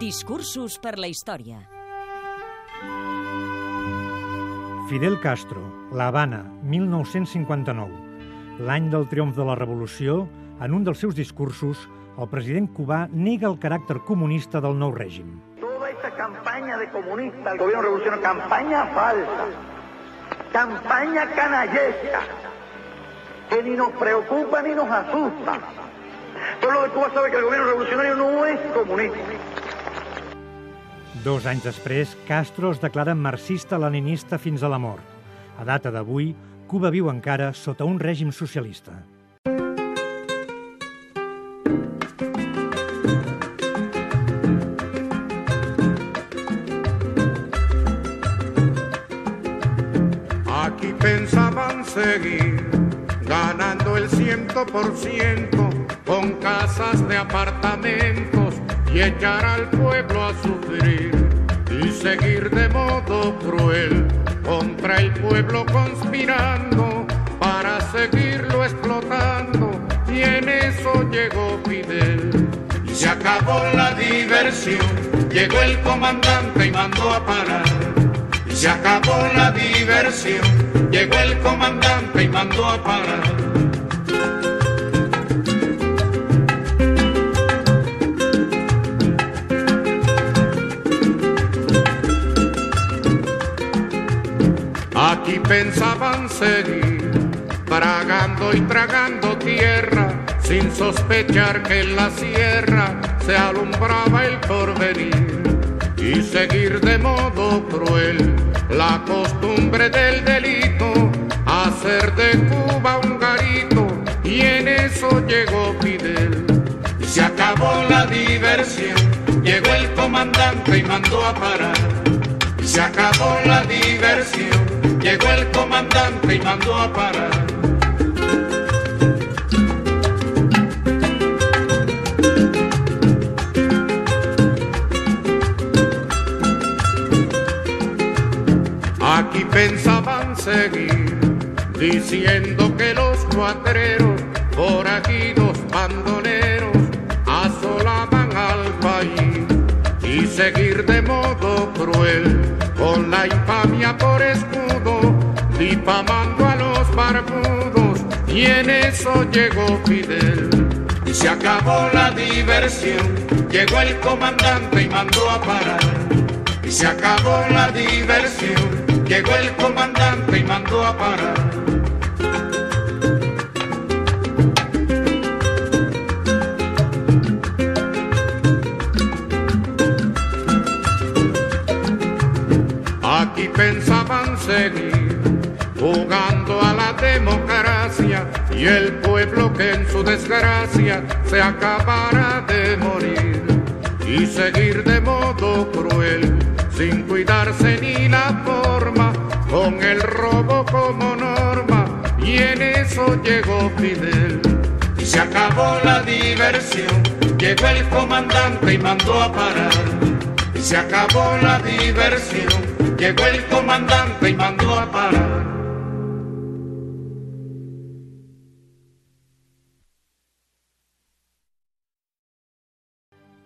Discursos per la història. Fidel Castro, La Habana, 1959. L'any del triomf de la revolució, en un dels seus discursos, el president cubà nega el caràcter comunista del nou règim. Toda esta campaña de comunista, el gobierno revolucionario, campaña falsa, campaña canallesca, que ni nos preocupa ni nos asusta. Pueblo de Cuba sabe que el gobierno revolucionario no es comunista. Dos anys després, Castro es declara marxista-leninista fins a la mort. A data d'avui, Cuba viu encara sota un règim socialista. Aquí pensaban seguir ganando el ciento por ciento con casas de apartamentos echar al pueblo a sufrir y seguir de modo cruel contra el pueblo conspirando para seguirlo explotando. Y en eso llegó Fidel. Y se acabó la diversión. Llegó el comandante y mandó a parar. Y se acabó la diversión. Llegó el comandante y mandó a parar Aquí pensaban seguir, tragando y tragando tierra, sin sospechar que en la sierra se alumbraba el porvenir. Y seguir de modo cruel la costumbre del delito, hacer de Cuba un garito, y en eso llegó Fidel. Y se acabó la diversión, llegó el comandante y mandó a parar. Se acabó la diversión, llegó el comandante y mandó a parar. Aquí pensaban seguir, diciendo que los cuatreros, por aquí dos bandoneros, asolaban al país y seguir de modo cruel, con la infamia por escudo, difamando a los barbudos, y en eso llegó Fidel. Y se acabó la diversión, llegó el comandante y mandó a parar. Y se acabó la diversión, llegó el comandante y mandó a parar. Aquí pensaban seguir jugando a la democracia y el pueblo que en su desgracia se acabara de morir y seguir de modo cruel sin cuidarse ni la forma con el robo como norma y en eso llegó Fidel. Y se acabó la diversión llegó el comandante y mandó a parar. Y se acabó la diversión llegó el comandante y mandó a parar